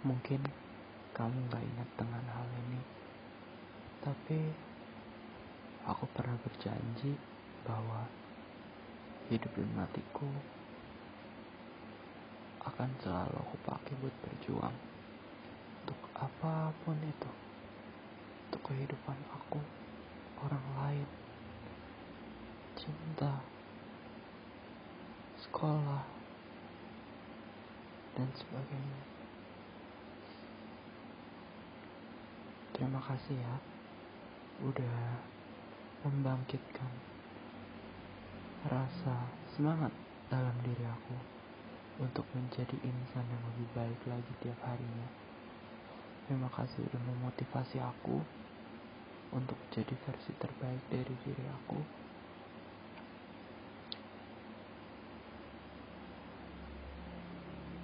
Mungkin kamu gak ingat dengan hal ini, tapi aku pernah berjanji bahwa hidup dan matiku akan selalu aku pakai buat berjuang untuk apa pun itu, untuk kehidupan aku, orang lain, cinta, sekolah, dan sebagainya. Terima kasih ya, udah membangkitkan rasa semangat dalam diri aku untuk menjadi insan yang lebih baik lagi tiap harinya. Terima kasih udah memotivasi aku untuk jadi versi terbaik dari diri aku.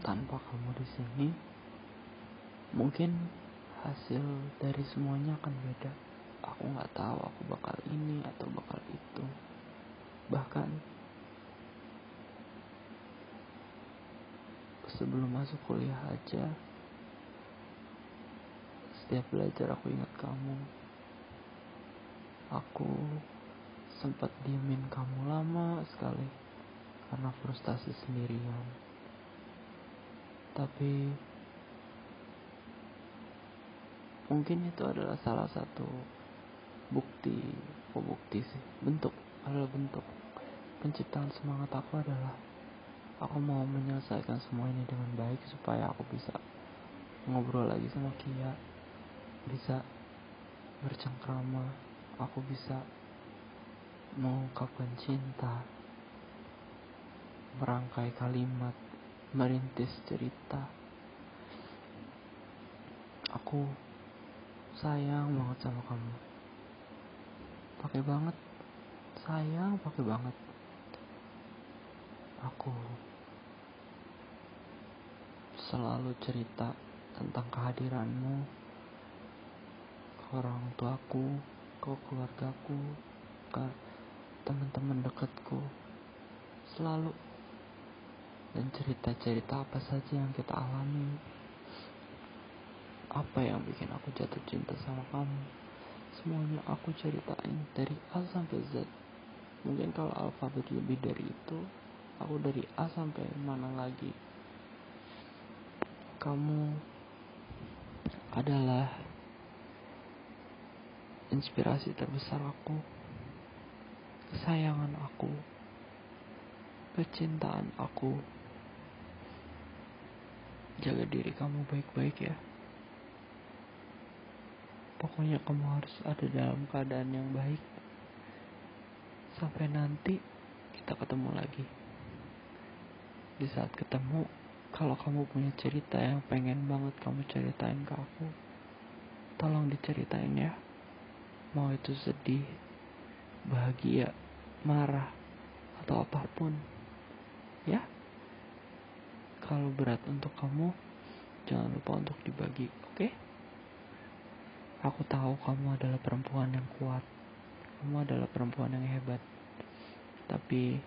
Tanpa kamu di sini, mungkin hasil dari semuanya akan beda. Aku nggak tahu aku bakal ini atau bakal itu. Bahkan sebelum masuk kuliah aja, setiap belajar aku ingat kamu. Aku sempat diemin kamu lama sekali karena frustasi sendirian tapi mungkin itu adalah salah satu bukti oh bukti sih bentuk adalah bentuk penciptaan semangat aku adalah aku mau menyelesaikan semua ini dengan baik supaya aku bisa ngobrol lagi sama Kia bisa bercengkrama aku bisa mengungkapkan cinta merangkai kalimat merintis cerita. Aku sayang banget sama kamu. Pakai banget. Sayang pakai banget. Aku selalu cerita tentang kehadiranmu ke orang tuaku, ke keluargaku, ke teman-teman dekatku. Selalu dan cerita-cerita apa saja yang kita alami apa yang bikin aku jatuh cinta sama kamu? Semuanya aku ceritain dari A sampai Z. Mungkin kalau alfabet lebih dari itu aku dari A sampai mana lagi? Kamu adalah inspirasi terbesar aku kesayangan aku kecintaan aku. Jaga diri kamu baik-baik ya. Pokoknya kamu harus ada dalam keadaan yang baik. Sampai nanti kita ketemu lagi. Di saat ketemu, kalau kamu punya cerita yang pengen banget kamu ceritain ke aku, tolong diceritain ya. Mau itu sedih, bahagia, marah, atau apa pun. Ya? Kalau berat untuk kamu, jangan lupa untuk dibagi, oke? Okay? Aku tahu kamu adalah perempuan yang kuat. Kamu adalah perempuan yang hebat. Tapi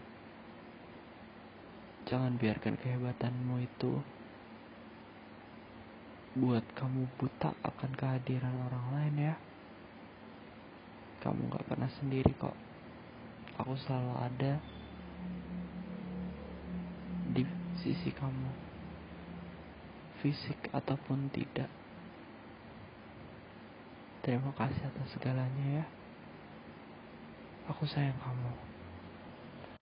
jangan biarkan kehebatanmu itu buat kamu buta akan kehadiran orang lain ya. Kamu gak pernah sendiri kok. Aku selalu ada di sisi kamu, fisik ataupun tidak. Terima kasih atas segalanya ya. Aku sayang kamu.